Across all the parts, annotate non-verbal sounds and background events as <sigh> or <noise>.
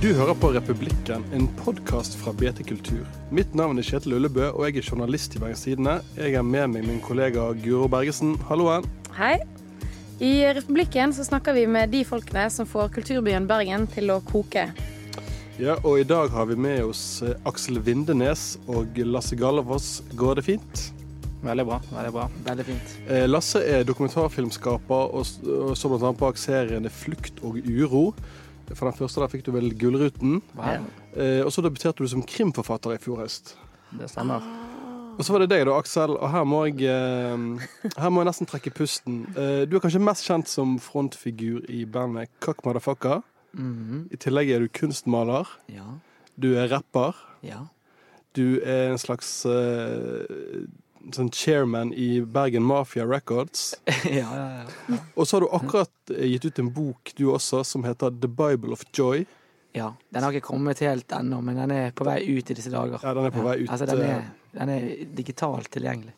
Du hører på Republikken, en podkast fra BT Kultur. Mitt navn er Kjetil Ullebø, og jeg er journalist i Bergens Tidende. Jeg er med meg min kollega Guro Bergesen. Halloen. Hei. I Republikken så snakker vi med de folkene som får kulturbyen Bergen til å koke. Ja, og i dag har vi med oss eh, Aksel Vindenes og Lasse Gallefoss. Går det fint? Veldig bra. veldig bra. Veldig fint. Eh, Lasse er dokumentarfilmskaper og så bl.a. bak seriene Flukt og uro. For den første der fikk du vel Gullruten. Wow. Eh, og så debuterte du som krimforfatter i fjor høst. Det stemmer. Og så var det deg da, Aksel, og her må jeg, eh, her må jeg nesten trekke pusten. Eh, du er kanskje mest kjent som frontfigur i bandet Kakk Motherfucker. Mhm. I tillegg er du kunstmaler. Ja. Du er rapper. Ja. Du er en slags eh, sånn chairman i Bergen Mafia Records. <laughs> ja, ja, ja. Og så har du akkurat eh, gitt ut en bok, du også, som heter The Bible of Joy. ja. Den har ikke kommet helt ennå, men den er på vei ut i disse dager. Ja, den er på vei ut. Altså, den eh, er, den er digitalt tilgjengelig.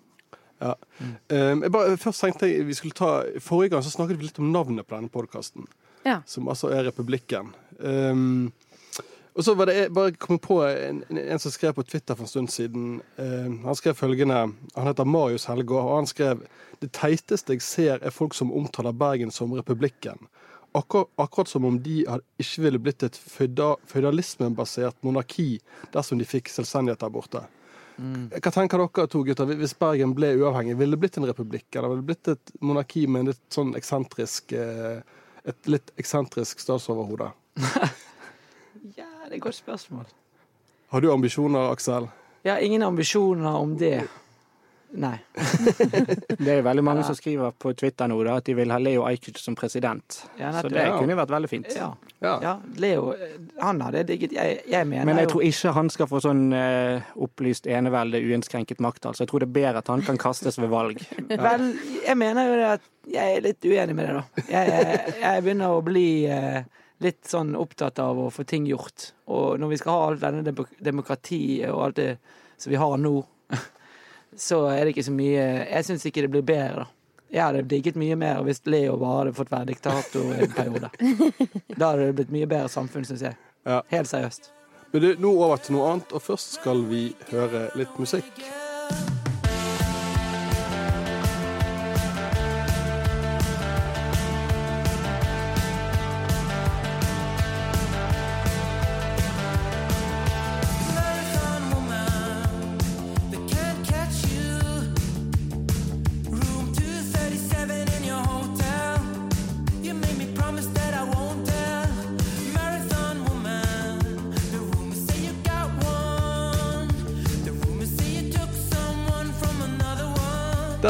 Um, jeg bare, først tenkte jeg vi skulle ta Forrige gang så snakket vi litt om navnet på denne podkasten, Ja. som altså er Republikken. Um, og så var det jeg bare kom på en, en, som skrev på Twitter for en stund siden. Uh, han skrev følgende Han heter Marius Helgaard, og han skrev Det teiteste jeg ser, er folk som omtaler Bergen som Republikken. Akkur, akkurat som om de ikke ville blitt et føyda, føydalismebasert monarki dersom de fikk selvstendighet der borte. Hva tenker dere to gutter, hvis Bergen ble uavhengig, ville det blitt en republikk? Eller ville det blitt et monarki med en litt sånn eksentrisk eh, Et litt eksentrisk statsoverhode? <laughs> Ja, det er et godt spørsmål. Har du ambisjoner, Aksel? Jeg har ingen ambisjoner om det. Nei. <laughs> Det er jo veldig mange som skriver på Twitter nå da, at de vil ha Leo Ajkic som president. Ja, Så det Ja. kunne vært veldig fint. Ja. Ja. ja. Leo, han hadde digget Jeg, jeg mener Men jeg jo tror ikke han skal få sånn uh, opplyst enevelde, uinnskrenket makt. Altså. Jeg tror det er bedre at han kan kastes ved valg. <laughs> Vel, jeg mener jo det at jeg er litt uenig med det, da. Jeg, jeg begynner å bli eh, litt sånn opptatt av å få ting gjort. Og når vi skal ha alt denne demo- demokratiet og alt det som vi har nå, <laughs> så er det ikke så mye Jeg syns ikke det blir bedre, da. Jeg hadde digget mye mer hvis Leo bare hadde fått være diktator i en periode. <laughs> Da hadde det blitt mye bedre samfunn, syns jeg. Ja. Helt seriøst. Men du, nå over til noe annet, og først skal vi høre litt musikk.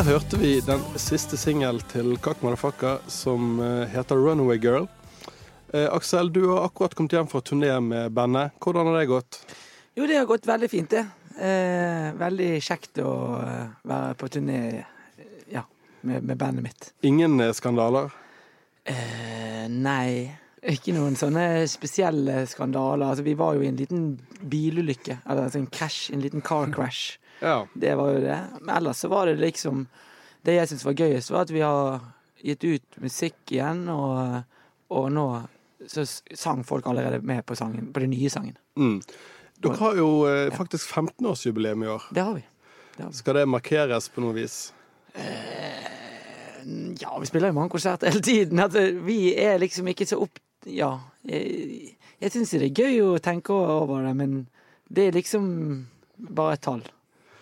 Der hørte vi den siste singel til Kakk Motherfucker, som eh, heter Runaway Girl. Eh, Aksel, du har akkurat kommet hjem fra turné med bandet. Hvordan har det gått? Jo, det har gått veldig fint, det. Eh, veldig kjekt å eh, være på turné ja, med, med bandet mitt. Ingen eh, skandaler? Eh, nei, ikke noen sånne spesielle skandaler. Altså, vi var jo i en liten bilulykke, eller altså en krasj, en liten car crash. Ja. Det var jo det. Men ellers så var det liksom Det jeg syns var gøyest, var at vi har gitt ut musikk igjen, og, og nå så sang folk allerede med på sangen, på den nye sangen. Mm. Dere har jo eh, faktisk 15-årsjubileum i år. Det har vi. Skal det markeres på noe vis? Ja, vi spiller jo mange konserter hele tiden. Eh, vi er liksom ikke så opp... Ja. Jeg, jeg syns det er gøy å tenke over det, men det er liksom bare et tall.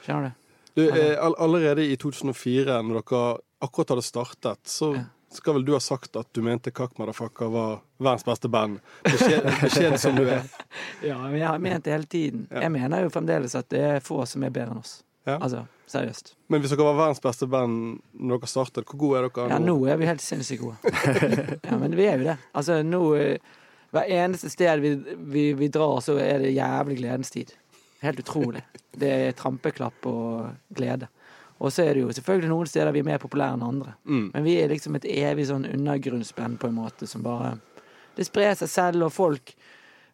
Skjønner du? Du, eh, all allerede i 2004, når dere akkurat hadde startet, så skal vel du ha sagt at du mente Kakk Motherfucker var verdens beste band. Beskjeden <laughs> beskjeden som du er. Ja, men jeg har ment det hele tiden. Ja. Jeg mener jo fremdeles at det er få som er bedre enn oss. Ja. Altså, seriøst. Men hvis dere var verdens beste band når dere startet, hvor gode er dere nå? Ja, nå er vi helt sinnssykt gode. <laughs> Ja, men vi er jo det. Altså, nå eh, Hver eneste sted vi, vi, vi drar, så er det jævlig gledens tid. Helt utrolig. Det er trampeklapp og glede. Og så er det jo selvfølgelig noen steder vi er mer populære enn andre. Mm. Men vi er liksom et evig sånn undergrunnsband på en måte som bare Det sprer seg selv, og folk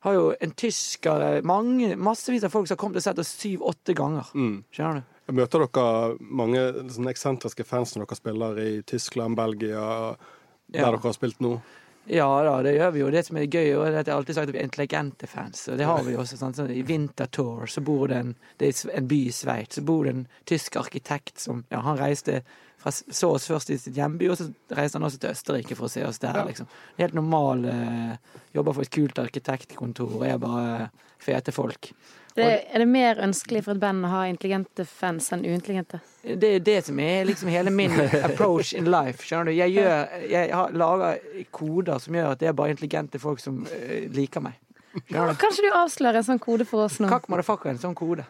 har jo en tysker mange, Massevis av folk som har kommet og sett oss syv-åtte ganger. Mm. Skjønner du? Møter dere mange sånne eksentriske fans når dere spiller i Tyskland, Belgia, der Ja. dere har spilt nå? Ja da, det gjør vi jo. Det som er gøy, er at jeg har alltid sagt at vi er intelligente fans. Og det har vi jo også. Sant? Sånn, I Wintertour så bor det en, det er en by i Sveits, så bor det en tysk arkitekt som ja, han reiste fra, så oss først i sitt hjemby, og så reiste han også til Østerrike for å se oss der. liksom. Helt normal. Eh, jobber for et kult arkitektkontor og er bare fete folk. Det, er det mer ønskelig for et band å ha intelligente fans enn uintelligente? Det er det som er liksom hele min approach in life. skjønner du? Jeg, gjør, jeg har, lager koder som gjør at det er bare intelligente folk som eh, liker meg. Kanskje du avslører en sånn kode for oss nå? Kakk motherfucker er en sånn kode.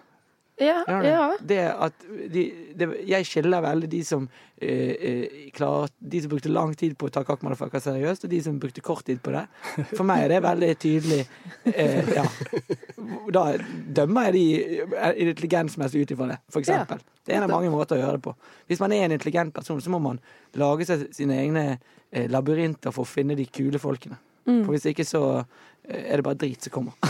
Ja, ja. Det at de, det, jeg skiller veldig de som eh, eh, De som brukte lang tid på å ta kakk motherfucker seriøst, og de som brukte kort tid på det. For meg er det veldig tydelig. Eh, ja. Da dømmer jeg de eh, intelligensmessig ut ifra det, for eksempel. Det er en av mange måter å gjøre det på. Hvis man er en intelligent person, så må man lage seg sine egne eh, labyrinter for å finne de kule folkene. For hvis ikke så er det bare drit som kommer. <laughs>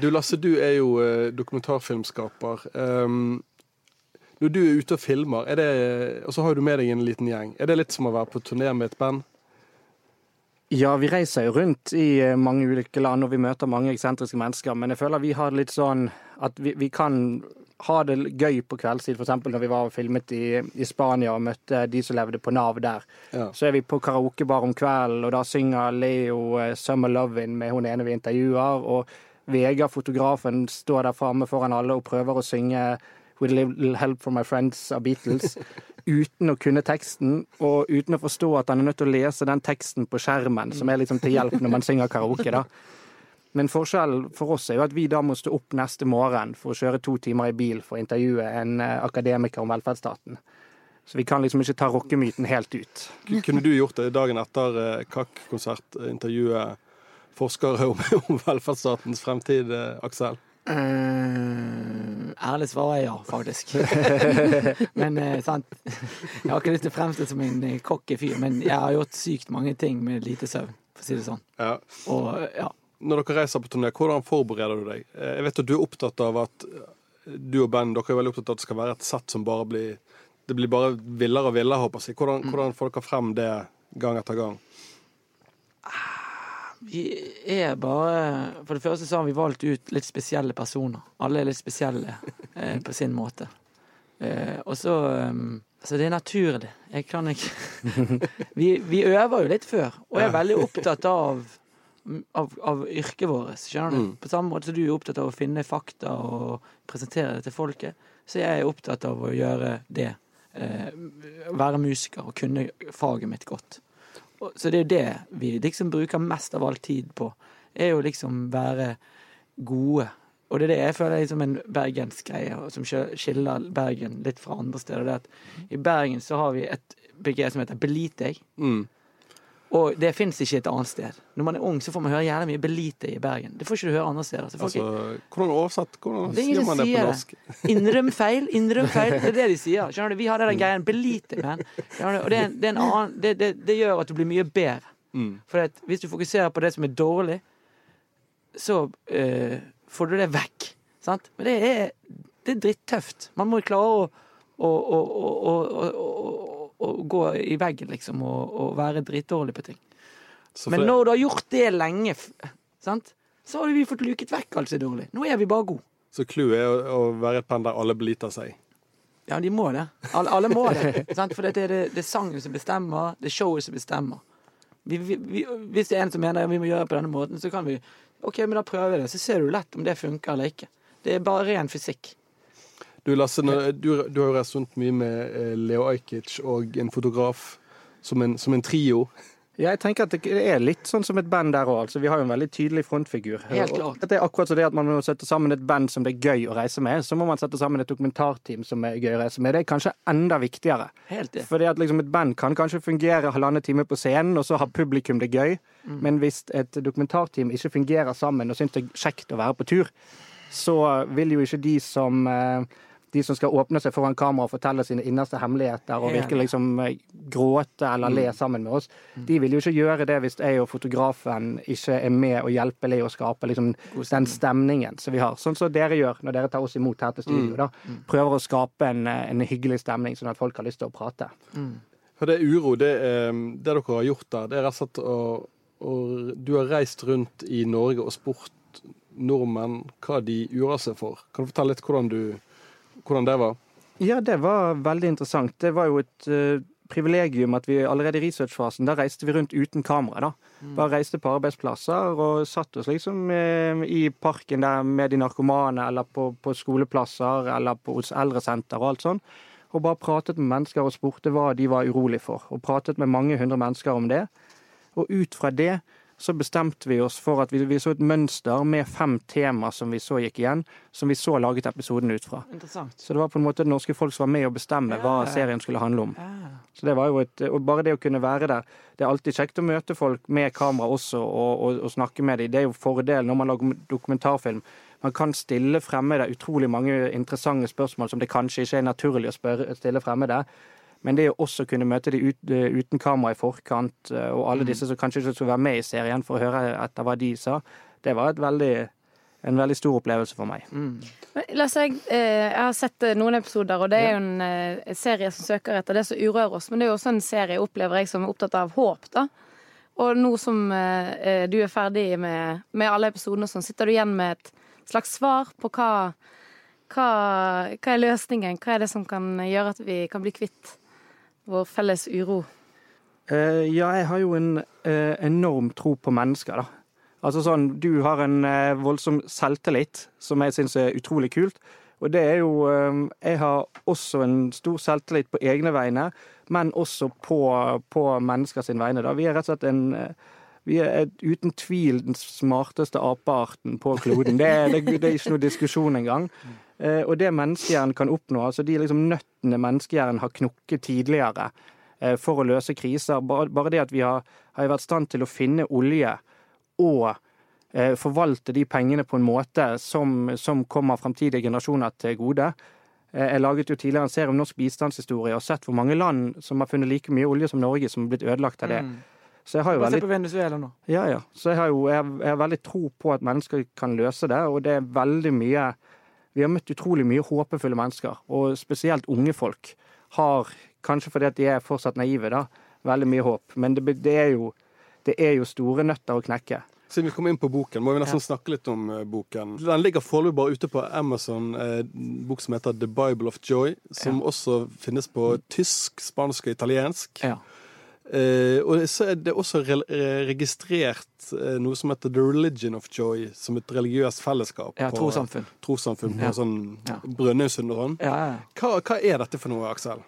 Du Lasse, du er jo eh, dokumentarfilmskaper. Um, når du er ute og filmer, er det, og så har du med deg en liten gjeng, er det litt som å være på turné med et band? Ja, vi reiser jo rundt i eh, mange ulike land, og vi møter mange eksentriske mennesker. Men jeg føler vi har litt sånn at vi, vi kan ha det gøy på kveldstid. F.eks. når vi var og filmet i, i Spania og møtte de som levde på Nav der. Ja. Så er vi på karaokebar om kvelden, og da synger Leo eh, 'Summer Lovin' med hun ene vi intervjuer. Og Vegard, fotografen, står der framme foran alle og prøver å synge 'With a little help from my friends' av Beatles. <laughs> uten å kunne teksten, og uten å forstå at han er nødt til å lese den teksten på skjermen, som er liksom til hjelp når man synger karaoke. da. Men forskjellen for oss er jo at vi da må stå opp neste morgen for å kjøre to timer i bil for å intervjue en eh, akademiker om velferdsstaten. Så vi kan liksom ikke ta rockemyten helt ut. Kunne du gjort det dagen etter eh, KAK-konsert, eh, intervjue forskere om, <laughs> om velferdsstatens fremtid, eh, Aksel? Uh, ærlig svar er ja, faktisk. <laughs> men uh, sant Jeg har ikke lyst til å fremstå som en cocky fyr, men jeg har gjort sykt mange ting med lite søvn, for å si det sånn. Ja. Og ja. Når dere reiser på turné, hvordan forbereder du deg? Eh, Jeg vet at du er opptatt av at eh, du og band dere er veldig opptatt av at det skal være et sett som bare blir Det blir bare villere og villere, håper jeg. Hvordan, hvordan får dere frem det gang etter gang? Vi er bare For det første så har vi valgt ut litt spesielle personer. Alle er litt spesielle eh, på sin måte. Eh, og så um, Altså, det er naturlig. Jeg kan ikke <laughs> <laughs> vi, vi øver jo litt før, og er veldig opptatt av av, av yrket vårt, skjønner du? Mm. På samme måte som du er opptatt av å finne fakta og presentere det til folket, så jeg er opptatt av å gjøre det. Eh, være musiker og kunne faget mitt godt. Og, så det er jo det vi liksom bruker mest av all tid på. Er jo liksom være gode. Og det er det jeg føler er liksom en bergensgreie, greie som skiller Bergen litt fra andre steder. Det er at I Bergen så har vi et begrep som heter 'belit deg'. Mm. Og det fins ikke et annet sted. Når man er ung, så får man høre jævlig mye Belite i Bergen. Det får ikke du høre andre steder. Altså, hvordan oversatt Hvordan Det er sier man det på norsk? <laughs> Innrøm feil, innrøm feil. Det er det de sier. Skjønner du? Vi har den greien belite, men. man. Og det, det, en annen, det, det, det gjør at du blir mye bedre. Mm. For hvis du fokuserer på det som er dårlig, så eh, får du det vekk. Sant? Men det er, det er drittøft. Man må klare å, å, å, å, å, gå i veggen, liksom, og, og være dritdårlig på ting. Så Men når du har gjort det lenge, sant? så har vi fått luket vekk alt som er dårlig. Nå er vi bare gode. Så clouet er å, å være et band der alle beliter seg. Ja, de må det. Alle, alle må det. sant? For det er det, det er sangen som bestemmer, det er showet som bestemmer. Vi, vi, vi, hvis det er en som mener vi må gjøre det på denne måten, så kan vi OK, men da prøver vi det. Så ser du lett om det funker eller ikke. Det er bare ren fysikk. Du Lasse, du, du har jo reist rundt mye med eh, Leo Ajkic og en fotograf som en, som en trio. Ja, jeg tenker at det er litt sånn som et band der òg. Altså, vi har jo en veldig tydelig frontfigur. Helt Og klart. Det er akkurat så det at man må sette sammen et band som det er gøy å reise med. Så må man sette sammen et dokumentarteam som er gøy å reise med. Det er kanskje enda viktigere. Helt det. Fordi at liksom et band kan kanskje fungere halvannen time på scenen, og så har publikum det gøy. Mm. Men hvis et dokumentarteam ikke fungerer sammen og syns det er kjekt å være på tur, så vil jo ikke de som eh, de som skal åpne seg foran kamera og fortelle sine innerste hemmeligheter og virkelig liksom eh, gråte eller le sammen med oss, de vil jo ikke gjøre det hvis jeg og fotografen ikke er med og hjelper Leo å skape liksom den stemningen som vi har. Sånn som dere gjør når dere tar oss imot her til studio. da. Prøver å skape en, eh, en hyggelig stemning, sånn at folk har lyst til å prate. For det er uro. Det, er, det dere har gjort der, det er rett og slett å, å Du har reist rundt i Norge og spurt nordmenn hva de urer seg for. Kan du fortelle litt hvordan, du, hvordan det var? Ja, det var veldig interessant. Det var jo et eh, privilegium at vi allerede i researchfasen, da reiste vi rundt uten kamera. da. Bare reiste på arbeidsplasser og satt oss liksom eh, i parken der med de narkomane, eller på, på skoleplasser, eller på, hos eldresenter og alt sånn. Og bare pratet med mennesker og spurte hva de var urolig for. Og pratet med mange hundre mennesker om det. Og ut fra det så bestemte vi oss for at vi, vi så et mønster med fem tema som vi så gikk igjen, som vi så laget episoden ut fra. Så det var på en måte det norske folk som var med å bestemme hva serien skulle handle om. Ja. Så det var jo et, og bare det å kunne være der Det er alltid kjekt å møte folk med kamera også og, og, og snakke med dem. Det er jo fordelen når man lager dokumentarfilm. Man kan stille fremmede utrolig mange interessante spørsmål som det kanskje ikke er naturlig å spørre, stille fremmede. Men det å også kunne møte de ut, uten kamera i forkant, eh, og alle disse som kanskje ikke skulle være med i serien for å høre etter hva de sa, det var et veldig, en veldig stor opplevelse for meg. Mm. Men Lasse, jeg, eh, jeg har sett eh, noen episoder, og det er jo en eh, serie som søker etter det som uroer oss. Men det er jo også en serie, opplever jeg, som er opptatt av håp, da. Og nå som eh, eh, du er ferdig med, med alle episodene, sånn, sitter du igjen med et slags svar på hva, hva, hva er løsningen? Hva er det som kan gjøre at vi kan bli kvitt vår felles uro? Uh, ja, jeg har jo en uh, enorm tro på mennesker, da. Altså sånn, Du har en uh, voldsom selvtillit, som jeg syns er utrolig kult. Og det er jo Jeg har også en stor selvtillit på egne vegne, men også på, på menneskers vegne. da. Vi er rett og slett en vi er uten tvil den smarteste apearten på kloden. Det er, det, det er ikke noe diskusjon engang. Og det menneskehjernen kan oppnå, altså de liksom nøttene menneskehjernen har knukket tidligere eh, for å løse kriser, bare, det at vi har, har vært i stand til å finne olje og eh, forvalte de pengene på en måte som, som kommer framtidige generasjoner til gode. Eh, Jeg laget jo tidligere en serie om norsk bistandshistorie og sett hvor mange land som har funnet like mye olje som Norge, som har blitt ødelagt av det. Mm. Så jeg har jo veldig... se på Venezuela nå. ja, ja. Så jeg har jo jeg, jeg har veldig tro på at mennesker kan løse det, og det er veldig mye Vi har møtt utrolig mye håpefulle mennesker, og spesielt unge folk har, kanskje fordi at de er fortsatt naive, da, veldig mye håp. Men det, det, er, jo, det er jo store nøtter å knekke. Siden vi kom inn på boken, må vi nesten snakke litt om eh, boken. Den ligger foreløpig bare ute på Amazon, eh, en bok som heter The Bible of Joy, som også finnes på tysk, spansk og italiensk. Ja. Eh, og så er det også re eh, registrert eh, noe som heter The Religion of Joy, som et religiøst fellesskap. Ja, trossamfunn. Trossamfunn på Ja. sånn Ja. Brønnøysund og sånn. Ja, ja. Hva, hva er dette for noe, Aksel?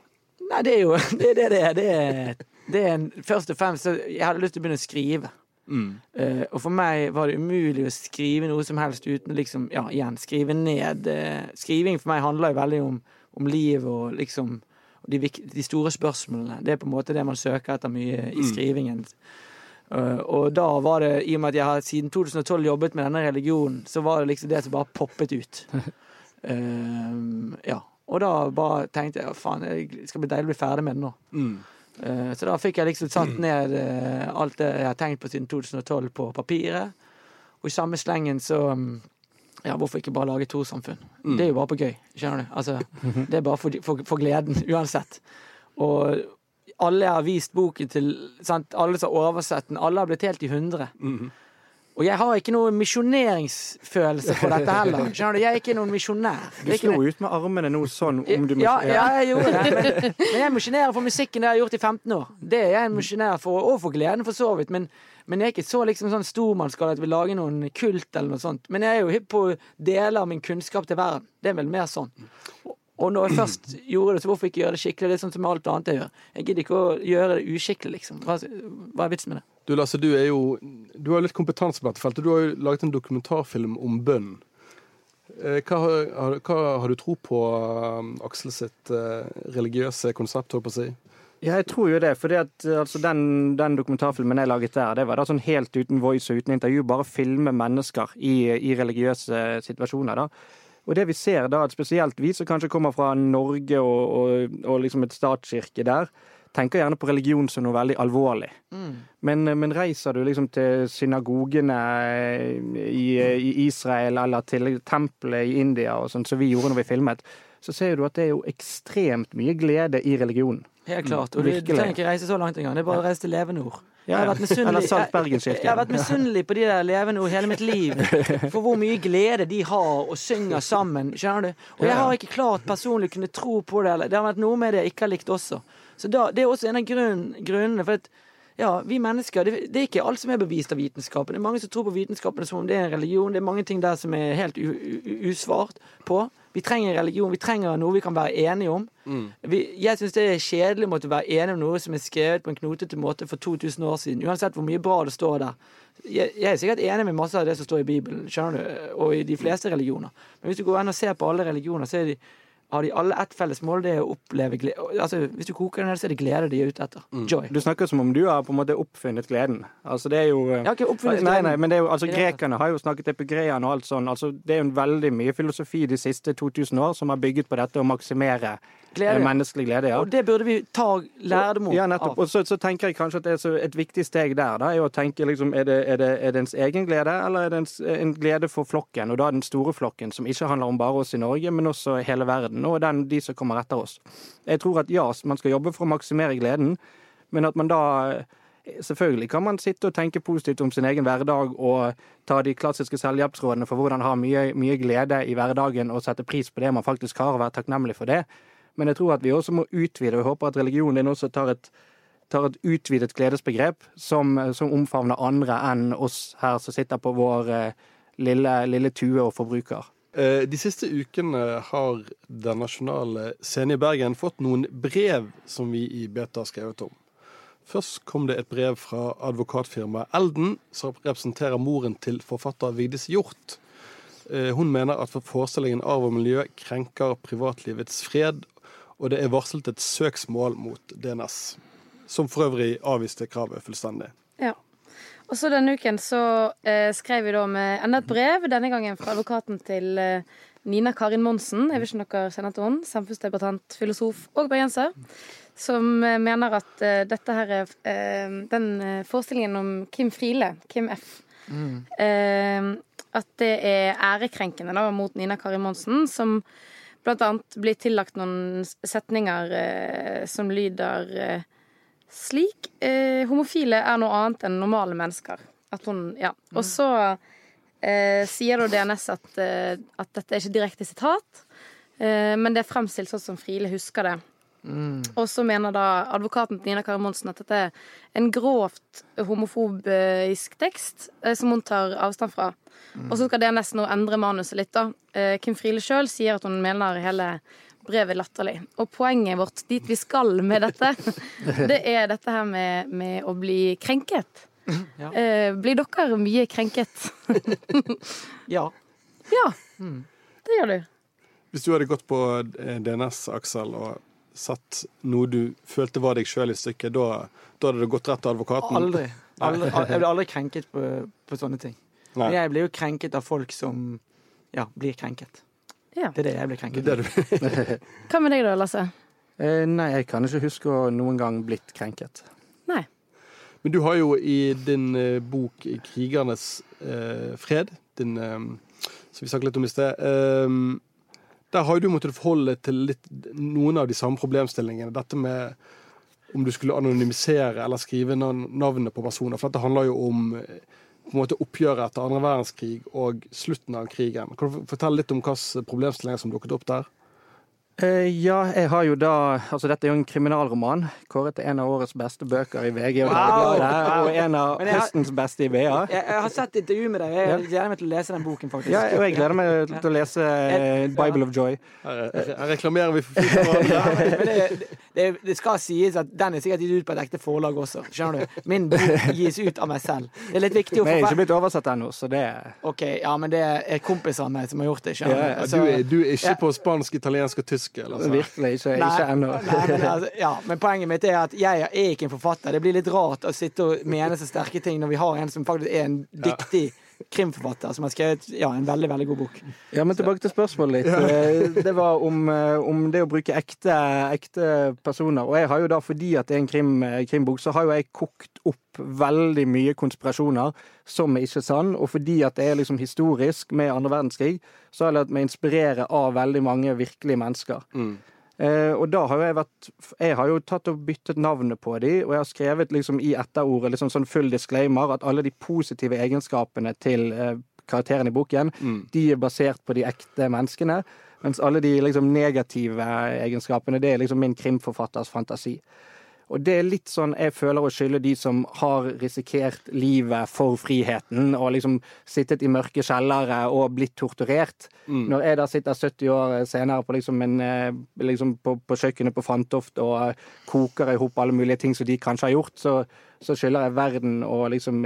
Nei, det er jo <laughs> det er det det er. Det er, det er en, først og fremst Jeg hadde lyst til å begynne å skrive. Eh, og for meg var det umulig å skrive noe som helst uten liksom, ja, igjen, skrive ned. Uh, skriving for meg handler jo veldig om, om liv og liksom de, de store spørsmålene. Det er på en måte det man søker etter mye i skrivingen. Uh, og da var det, i og med at jeg har siden 2012 jobbet med denne religionen, så var det liksom det som bare poppet ut. Uh, <laughs> ja. Og da bare tenkte jeg faen, det skal bli deilig å bli ferdig med det nå. Mm. Uh, Så da fikk jeg liksom satt ned alt det jeg har tenkt på siden 2012 på papiret. Og i samme slengen så mm, Ja, hvorfor ikke bare lage to samfunn? Mm. Det er jo bare på gøy, skjønner du. Altså, <laughs> det er bare for, for, for gleden, <laughs> uansett. Og alle har vist boken til, sant? alle som har oversett den, alle har blitt helt i hundre. Og jeg har ikke noe misjoneringsfølelse for dette heller. Skjønner du? Jeg er ikke noen misjonær. Du slo noe... ut med armene nå sånn om du ja, ja, jeg gjorde det. Men, men jeg misjonerer for musikken det jeg har gjort i 15 år. Det er jeg misjonær for, og for gleden, for så vidt. Men, men jeg er ikke så liksom sånn stormannsgal at jeg vil lage noen kult eller noe sånt. Men jeg er jo hypp på å dele av min kunnskap til verden. Det er vel mer sånn. Og- når jeg først gjorde det, så hvorfor ikke gjøre det skikkelig? Det er sånn som alt annet jeg gjør. Jeg gidder ikke å gjøre det uskikkelig, liksom. Hva, hva er vitsen med det? Du Lasse, du er jo Du har litt kompetanse på dette feltet. Du har jo laget en dokumentarfilm om bønn. Eh, Hva, har- hva har du tro på um, Aksel sitt eh, religiøse konsept, holdt på å si? Ja, jeg tror jo det. For altså, den, den dokumentarfilmen jeg laget der, det var da sånn helt uten voice og uten intervju. Bare filme mennesker i, i religiøse situasjoner. da. Og det vi ser da, at spesielt vi som kanskje kommer fra Norge og, og, og liksom et statskirke der, tenker gjerne på religion som noe veldig alvorlig. Men, men reiser du liksom til synagogene i, i Israel eller til tempelet i India, og sånn som vi gjorde når vi filmet, så ser du at det er jo ekstremt mye glede i religionen. Helt klart. Og du, du trenger ikke reise så langt engang. Det er bare å reise til levende ord. Ja, Jeg har vært misunnelig- jeg- Jeg har vært misunnelig på de der levende ord hele mitt liv. <laughs> For hvor mye glede de har og synger sammen. Skjønner du? Og jeg har ikke klart personlig kunne tro på det. Det har vært noe med det jeg ikke har likt også. Så da, det er også en av grunn, grunnene. For at ja, vi mennesker, det, det er ikke alt som er bevist av vitenskapen. Det er mange som tror på vitenskapen som om det er en religion. Det er mange ting der som er helt usvart på. Vi trenger religion. Vi trenger noe vi kan være enige om. Vi, jeg syns det er kjedelig å måtte være enig om noe som er skrevet på en knotete måte for 2000 år siden. Uansett hvor mye bra det står der. Jeg, jeg er sikkert enig med masse av det som står i Bibelen, skjønner du, og i de fleste religioner. Men hvis du går inn og ser på alle religioner, så er de, har de alle ett felles mål, det er å oppleve glede. Altså, hvis du koker den her, så er det glede de er ute etter. Joy. Du snakker som om du har på en måte oppfunnet gleden. Altså, det er jo Jeg har ikke oppfunnet gleden. nei, nei, men det er jo, altså, Grekerne har jo snakket epigreene og alt sånn. Altså, det er jo veldig mye filosofi de siste 2000 år som har bygget på dette å maksimere Glede. eh, menneskelig glede. ja. Og det burde vi ta lærdom Ja, nettopp. av. Og så, så tenker jeg kanskje at det er så et viktig steg der, da, er å tenke liksom, er det, er det, er det ens egen glede, eller er det ens, en glede for flokken? Og da den store flokken, som ikke handler om bare oss i Norge, men også hele verden, og den, de som kommer etter oss. Jeg tror at ja, man skal jobbe for å maksimere gleden, men at man da Selvfølgelig kan man sitte og tenke positivt om sin egen hverdag og ta de klassiske selvhjelpsrådene for hvordan ha mye, mye glede i hverdagen og sette pris på det man faktisk har, og være takknemlig for det. Men jeg tror at vi også må utvide, og jeg håper at religionen din også tar et, tar et utvidet gledesbegrep som, som omfavner andre enn oss her som sitter på vår eh, lille, lille tue og forbruker. Eh, De siste ukene har Den nasjonale scenen i Bergen fått noen brev som vi i Beta har skrevet om. Først kom det et brev fra advokatfirmaet Elden, som representerer moren til forfatter Vigdis Hjorth. Eh, Hun mener at forestillingen Arv og miljø krenker privatlivets fred, og det er varslet et søksmål mot DNS, som for øvrig avviste kravet fullstendig. Ja. Og så denne uken så eh, skrev vi da med enda et brev, denne gangen fra advokaten til eh, Nina Karin Monsen. Jeg vet ikke om dere kjenner til henne. Samfunnsdebattant, filosof og bergenser. Som eh, mener at eh, dette her er eh, den eh, forestillingen om Kim Friele, Kim F. Eh, at det er ærekrenkende da, mot Nina Karin Monsen, som blant annet blir tillagt noen setninger eh, som lyder eh, slik. Eh, homofile er noe annet enn normale mennesker. At hun, ja. Og så eh, sier da DNS at, eh, at dette er ikke direkte sitat, eh, men det er fremstilt sånn som Friele husker det. Og så mener da advokaten Nina Kari Monsen at dette er en grovt homofobisk tekst eh, som hun tar avstand fra. Og så skal DNS nå endre manuset litt, da. Eh, Kim Friele sjøl sier at hun mener hele brevet latterlig. Og poenget vårt dit vi skal med dette, <laughs> det er dette her med, med å bli krenket. <clears throat> Ja. Eh, blir dere mye krenket? <laughs> Ja. Ja, det gjør du. Hvis du hadde gått på DNS, Aksel, og satt noe du følte var deg sjøl i stykket, da, da hadde du gått rett til advokaten? Aldri. aldri. Jeg blir aldri krenket på, på sånne ting. Nei. Jeg blir jo krenket av folk som ja, blir krenket. Ja. Det er det jeg blir krenket av. <laughs> Hva med deg da, Lasse? Eh, nei, jeg kan ikke huske å noen gang blitt krenket. Nei. Men du har jo i din eh, bok 'Krigernes eh, fred', din, eh, som vi snakket litt om i sted eh, Der har du måttet forholde deg til litt, noen av de samme problemstillingene. Dette med om du skulle anonymisere eller skrive navn- navnet på personer. For dette handler jo om eh, på en måte oppgjøret etter andre verdenskrig og slutten av krigen. Kan du fortelle litt om hvilke problemstillinger som dukket opp der? Eh, ja, jeg har jo da Altså, dette er jo en kriminalroman. Kåret til en av årets beste bøker i VG og Wow! Dagbladet, Wow! og en av høstens beste i BA. Jeg, jeg har sett intervju med deg. Jeg gleder meg til å lese den boken, faktisk. Ja, og jeg gleder meg til å lese eh, Bible of Joy. Her, reklamerer vi for hverandre. <laughs> Det, det, skal sies at den er sikkert gitt ut på et ekte forlag også. Skjønner du? Min bok gis ut av meg selv. Det er litt viktig å Men jeg er ikke blitt oversatt ennå, så det Ok, ja, men det er kompiser av meg som har gjort det. skjønner Ja, du? Ja, Så- du, er, du er ikke på spansk, italiensk og tysk? Eller så. Virkelig ikke, Nei, ikke ennå. Men, altså, ja, men poenget mitt er at jeg er ikke en forfatter. Det blir litt rart å sitte og mene så sterke ting når vi har en som faktisk er en dyktig krimforfatter som har skrevet ja, en veldig veldig god bok. Ja, men tilbake til spørsmålet litt. Eh, Det var om, eh, om det å bruke ekte, ekte personer. Og jeg har jo da, fordi at det er en krim, eh, krimbok, så har jo jeg kokt opp veldig mye konspirasjoner som er ikke sann. Og fordi at det er liksom historisk med andre verdenskrig, så har jeg latt meg inspirere av veldig mange virkelige mennesker. Eh, og da har jo jeg vært Jeg har jo tatt og byttet navnet på de, og jeg har skrevet liksom i etterordet liksom sånn full disclaimer at alle de positive egenskapene til eh, karakterene i boken, de er basert på de ekte menneskene. Mens alle de liksom negative egenskapene, det er liksom min krimforfatters fantasi. Og det er litt sånn jeg føler å skylde de som har risikert livet for friheten, og liksom sittet i mørke kjellere og blitt torturert. Når jeg da sitter 70 år senere på, liksom en, eh, liksom på, på kjøkkenet på Fantoft og koker i hop alle mulige ting som de kanskje har gjort, så, så skylder jeg verden å liksom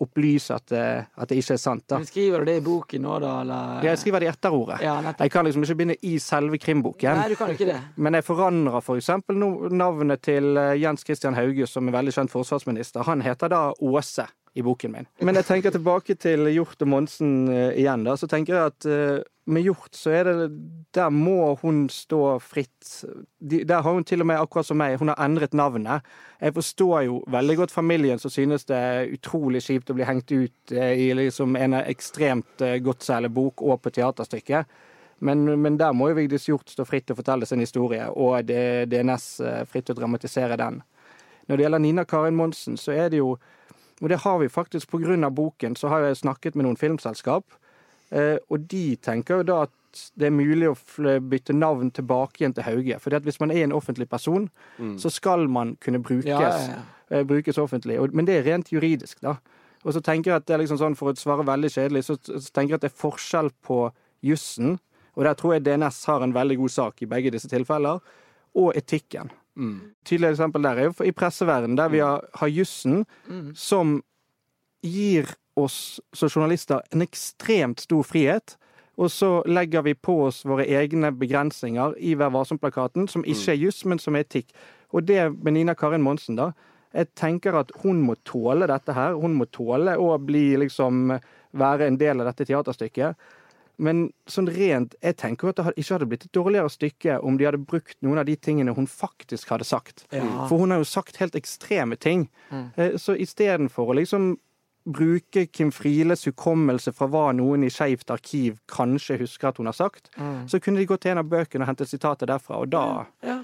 opplyse at, det- at det ikke er sant. da. Men skriver du det i boken nå, da, eller? Jeg skriver det i etterordet. Ja. Jeg kan liksom ikke begynne i selve krimboken. Nei, du kan ikke det. Men jeg forandrer for eksempel navnet til eh, Jens Christian Hauge, som er veldig kjent forsvarsminister. Han heter da Åse i boken min. Men jeg tenker tilbake til Hjort og Monsen eh, igjen, da. Så tenker jeg at eh, med Hjort så er det Der må hun stå fritt. De, der har hun til og med, akkurat som meg, hun har endret navnet. Jeg forstår jo veldig godt familien som synes det er utrolig kjipt å bli hengt ut eh, i liksom en ekstremt eh, bok og på teaterstykket. Men, men der må jo Vigdis Hjort stå fritt å fortelle sin historie, og det, DNS fritt å dramatisere den. Når det gjelder Nina Karin Monsen, så er det jo Og det har vi faktisk av boken, så har jeg snakket med noen filmselskap, eh, og de tenker jo da at det er mulig å bytte navn tilbake igjen til Hauge. For hvis man er en offentlig person, så skal man kunne brukes, Ja, ja, ja. eh, brukes offentlig. Men det er rent juridisk, da. Og så tenker jeg at det er liksom sånn, For å svare veldig kjedelig, så, så tenker jeg at det er forskjell på jussen, og der tror jeg DNS har en veldig god sak i begge disse tilfeller, og etikken. Tydelig eksempel der er jo i presseverdenen, der vi har, har jussen som gir oss som journalister en ekstremt stor frihet. Og så legger vi på oss våre egne begrensninger i Vær varsom-plakaten, som ikke er juss, men som er etikk. Og det med Nina Karin Monsen, da. Jeg tenker at hun må tåle dette her. Hun må tåle å bli liksom være en del av dette teaterstykket. Men sånn rent, jeg tenker jo at det ikke hadde blitt et dårligere stykke om de hadde brukt noen av de tingene hun faktisk hadde sagt. Ja. For hun har jo sagt helt ekstreme ting. Mm. Så istedenfor å liksom bruke Kim Frieles hukommelse fra hva noen i Skeivt arkiv kanskje husker at hun har sagt, så kunne de gått til en av bøkene og hentet sitatet derfra, og da Ja.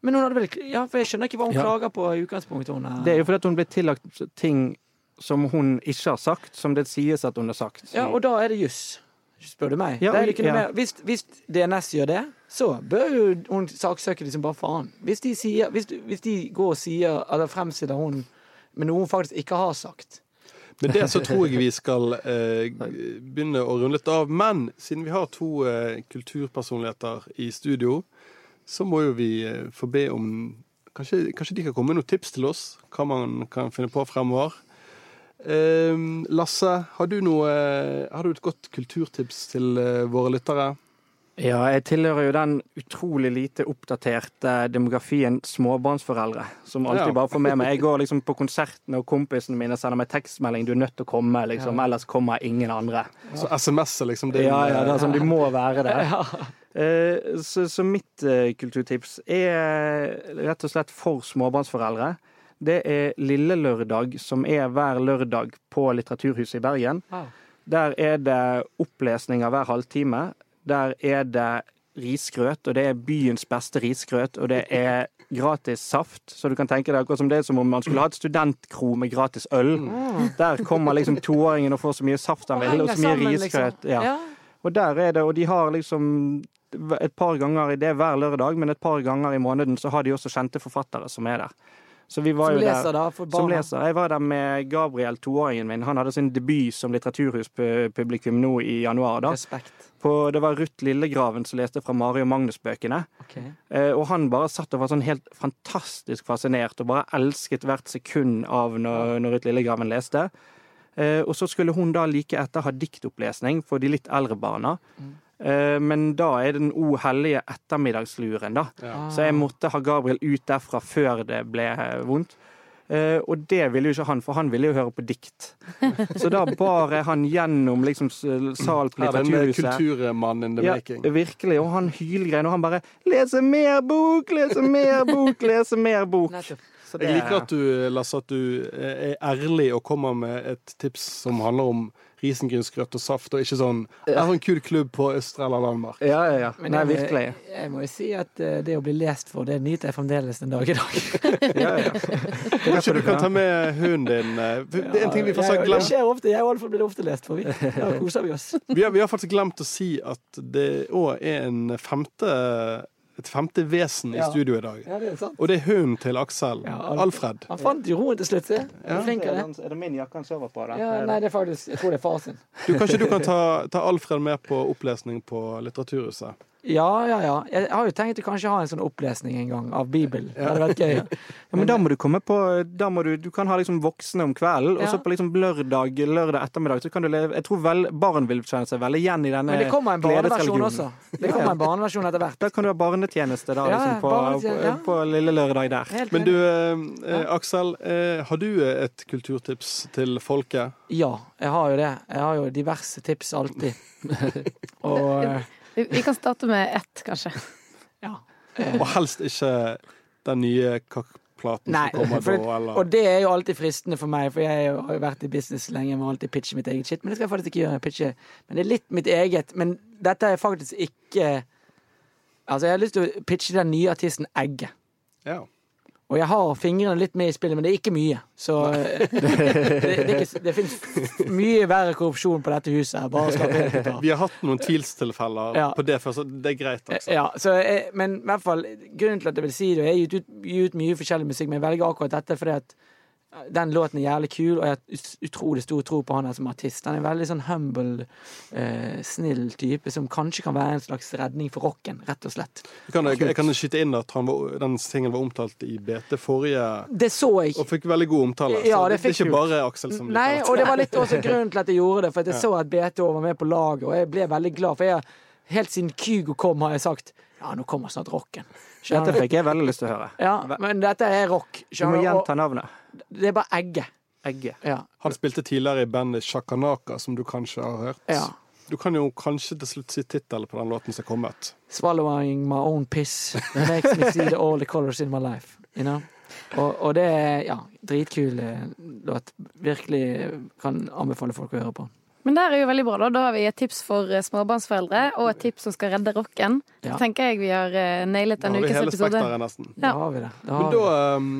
Men hun hadde vel Ja, for jeg skjønner ikke hva hun klager på i utgangspunktet. Hun er. Det er jo fordi hun ble tillagt ting som hun ikke har sagt, som det sies at hun har sagt. Ja, og da er det juss, spør du meg. Ja, det er ikke noe ja. mer. Hvis, hvis DNS gjør det, så bør jo hun saksøke de som bare faen. Hvis de, sier, hvis, hvis de går og sier eller fremstiller hun med noe hun faktisk ikke har sagt. Med det så tror jeg vi skal eh, begynne å runde litt av. Men siden vi har to eh, kulturpersonligheter i studio, så må jo vi eh, få be om kanskje, kanskje de kan komme med noen tips til oss, hva man kan finne på fremover. Eh, Lasse, har du, noe, har du et godt kulturtips til eh, våre lyttere? Ja, jeg tilhører jo den utrolig lite oppdaterte demografien småbarnsforeldre, som alltid bare får med meg. Jeg går liksom på konsertene, og kompisene mine sender meg tekstmelding 'du er nødt til å komme', liksom, ellers kommer ingen andre. Så SMS er liksom det Ja, ja, det er sånn, du må være det. <laughs> Eh, Så, så mitt eh, kulturtips er rett og slett for småbarnsforeldre. Det er Lille Lørdag, som er hver lørdag på Litteraturhuset i Bergen. Wow. Der er det opplesninger hver halvtime. Der er det risgrøt, og det er byens beste risgrøt, og det er gratis saft. Så du kan tenke deg akkurat som det er som om man skulle ha et studentkro med gratis øl. Der kommer liksom toåringen og får så mye saft han vil, og så mye sammen, risgrøt. liksom. Ja. Ja. Og der er det, og de har liksom et par ganger, det er hver lørdag, men et par ganger i måneden så har de også kjente forfattere som er der. Så vi var Som jo der- leser, da, for Som barna. leser. Jeg var der med Gabriel, toåringen min. Han hadde sin debut som litteraturhuspublikum nå i januar. da. Respekt. På, det var Ruth Lillegraven som leste fra Mari og Magnus-bøkene. Ok. Eh, og han bare satt og var sånn helt fantastisk fascinert, og bare elsket hvert sekund av når, når Ruth Lillegraven leste. Eh, og så skulle hun da like etter ha diktopplesning for de litt eldre barna. Eh, men da er den O hellige ettermiddagsluren, da. Ja. Så jeg måtte ha Gabriel ut derfra før det ble vondt. Eh, og det ville jo ikke han, for han ville jo høre på dikt. <laughs> Så da bar jeg han gjennom liksom sal på Litteraturhuset. Ja, kulturmannen in the Ja, making. virkelig. Og han hylgrein, og han bare 'Lese mer bok, lese mer bok, lese mer bok'. Så det- Jeg liker at du, Lasse, at du eh, er ærlig og kommer med et tips som handler om risengrynsgrøt og saft, og ikke sånn Det er en kul klubb på Østre eller Landmark. Ja, ja, ja. Men Nei, jeg, virkelig. Jeg må jo si at eh, det å bli lest for, det nyter jeg fremdeles den dag i dag. <laughs> Ja, ja. Kanskje du kan ta med hunden din eh, Det er en ting vi faktisk har glemt. Det skjer ofte. Jeg og Alfred blir ofte lest for, vi. Da koser vi oss. Vi har, vi har faktisk glemt å si at det òg er en femte, et femte vesen i Ja. studio i dag. Ja, det er sant. Og det er hunden til Aksel. Ja, Alfred. Han fant jo roen til slutt, se. Det. Er det min jakke han sover på? da? Ja, nei, det er faktisk Jeg tror det er far sin. Du, kanskje du kan ta, ta Alfred med på opplesning på Litteraturhuset? Ja, ja, ja. Jeg har jo tenkt å kanskje ha en sånn opplesning en gang av Bibelen. Det hadde vært gøy. Ja, men da må du komme på da må du, du kan ha liksom voksne om kvelden, og så på liksom lørdag, lørdag ettermiddag så kan du leve Jeg tror vel, barn vil kjenne seg veldig igjen i denne Men det kommer en barneversjon også. Det kommer en barneversjon etter hvert. Da kan du ha barnetjeneste da, liksom, på, ja. på, på lille lørdag der. Men du, eh, eh, Aksel. Eh, har du et kulturtips til folket? Ja, jeg har jo det. Jeg har jo diverse tips alltid. <laughs> Og eh, Vi, vi kan starte med ett, kanskje. <laughs> ja. Og helst ikke den nye kakkplaten som kommer for, da, eller og det er jo alltid fristende for meg, for jeg har jo vært i business lenge. og må alltid pitche mitt eget shit, men det skal jeg faktisk ikke gjøre. Pitche. Men det er litt mitt eget. Men dette er faktisk ikke Altså, jeg har lyst til å pitche den nye artisten Egge. Ja. Og jeg har fingrene litt med i spillet, men det er ikke mye. Så eh, <laughs> det, det, ikke, det finnes mye verre korrupsjon på dette huset. Vi har hatt noen tvilstilfeller Ja. på det før, så det er greit. Altså. Ja, så jeg, men i hvert fall, grunnen til at jeg vil si det, og jeg har gitt ut, gitt ut mye forskjellig musikk, men jeg velger akkurat dette fordi at den låten er jævlig kul, og jeg har utrolig stor tro på han som artist. Han er en veldig sånn humble, eh, snill type som kanskje kan være en slags redning for rocken, rett og slett. Jeg kan, jeg kan skyte inn at han var, den singelen var omtalt i BT forrige Det så jeg. og fikk veldig god omtale. Ja, det det, er ikke bare Aksel som Nei, liker og det. var litt også <laughs> grunnen til at jeg gjorde det, for jeg så at BT var med på laget, og jeg ble veldig glad, for jeg, helt siden Kygo kom, har jeg sagt ja, nå kommer snart rocken. Skjønner Dette fikk jeg veldig lyst til å høre. Ja, men dette er rock. Du må skjønner du? gjenta navnet. Det er bare egge. Egge. Ja. Han spilte tidligere i bandet Shakanaka, som du kanskje har hørt. Ja. Du kan jo kanskje til slutt si tittelen på den låten som er kommet. Swallowing my own piss makes me see all the colors in my life. You know? og, og det er ja, dritkul eh, låt. Virkelig kan anbefale folk å høre på. Men det er jo veldig bra. Da Da har vi et tips for eh, småbarnsforeldre, og et tips som skal redde rocken. Ja. Så tenker jeg vi har eh, nailet Da en har vi ukes hele episode. spekteret nesten. Da har vi det. Da Men da, um,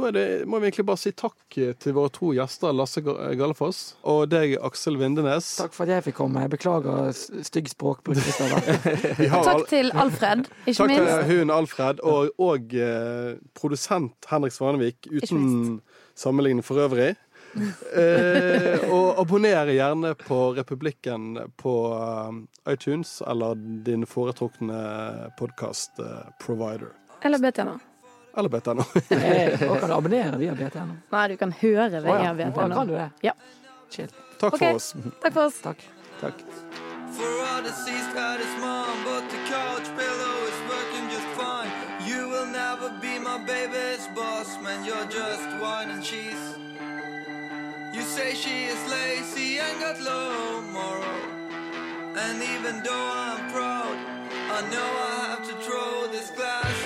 da det, må vi egentlig bare si takk til våre to gjester, Lasse Gallefoss og deg, Aksel Vindenes. Takk for at jeg fikk komme. Jeg beklager stygg språkbruk. Kristoffer. <laughs> Vi Takk til Alfred, ikke Takk til hun Alfred, og, og eh, produsent Henrik Svanevik, uten sammenligning for øvrig. Eh, og abonner gjerne på Republikken på eh, iTunes eller din foretrukne podkast-provider. Eller BTNA. Eller BTNO. <laughs> Eh, Og kan du abonnere via BTNO? Nei, du kan høre via oh, ja. Å, Kan du det? Ja. Chill. Takk okay. for oss. Takk for oss. Takk. Takk. For all deceased had his mom, but the couch pillow is working just fine. You will never be my baby's boss, man. You're just wine and cheese. say she is lazy and got low moral. And even though I'm proud, I know I have to throw this glass.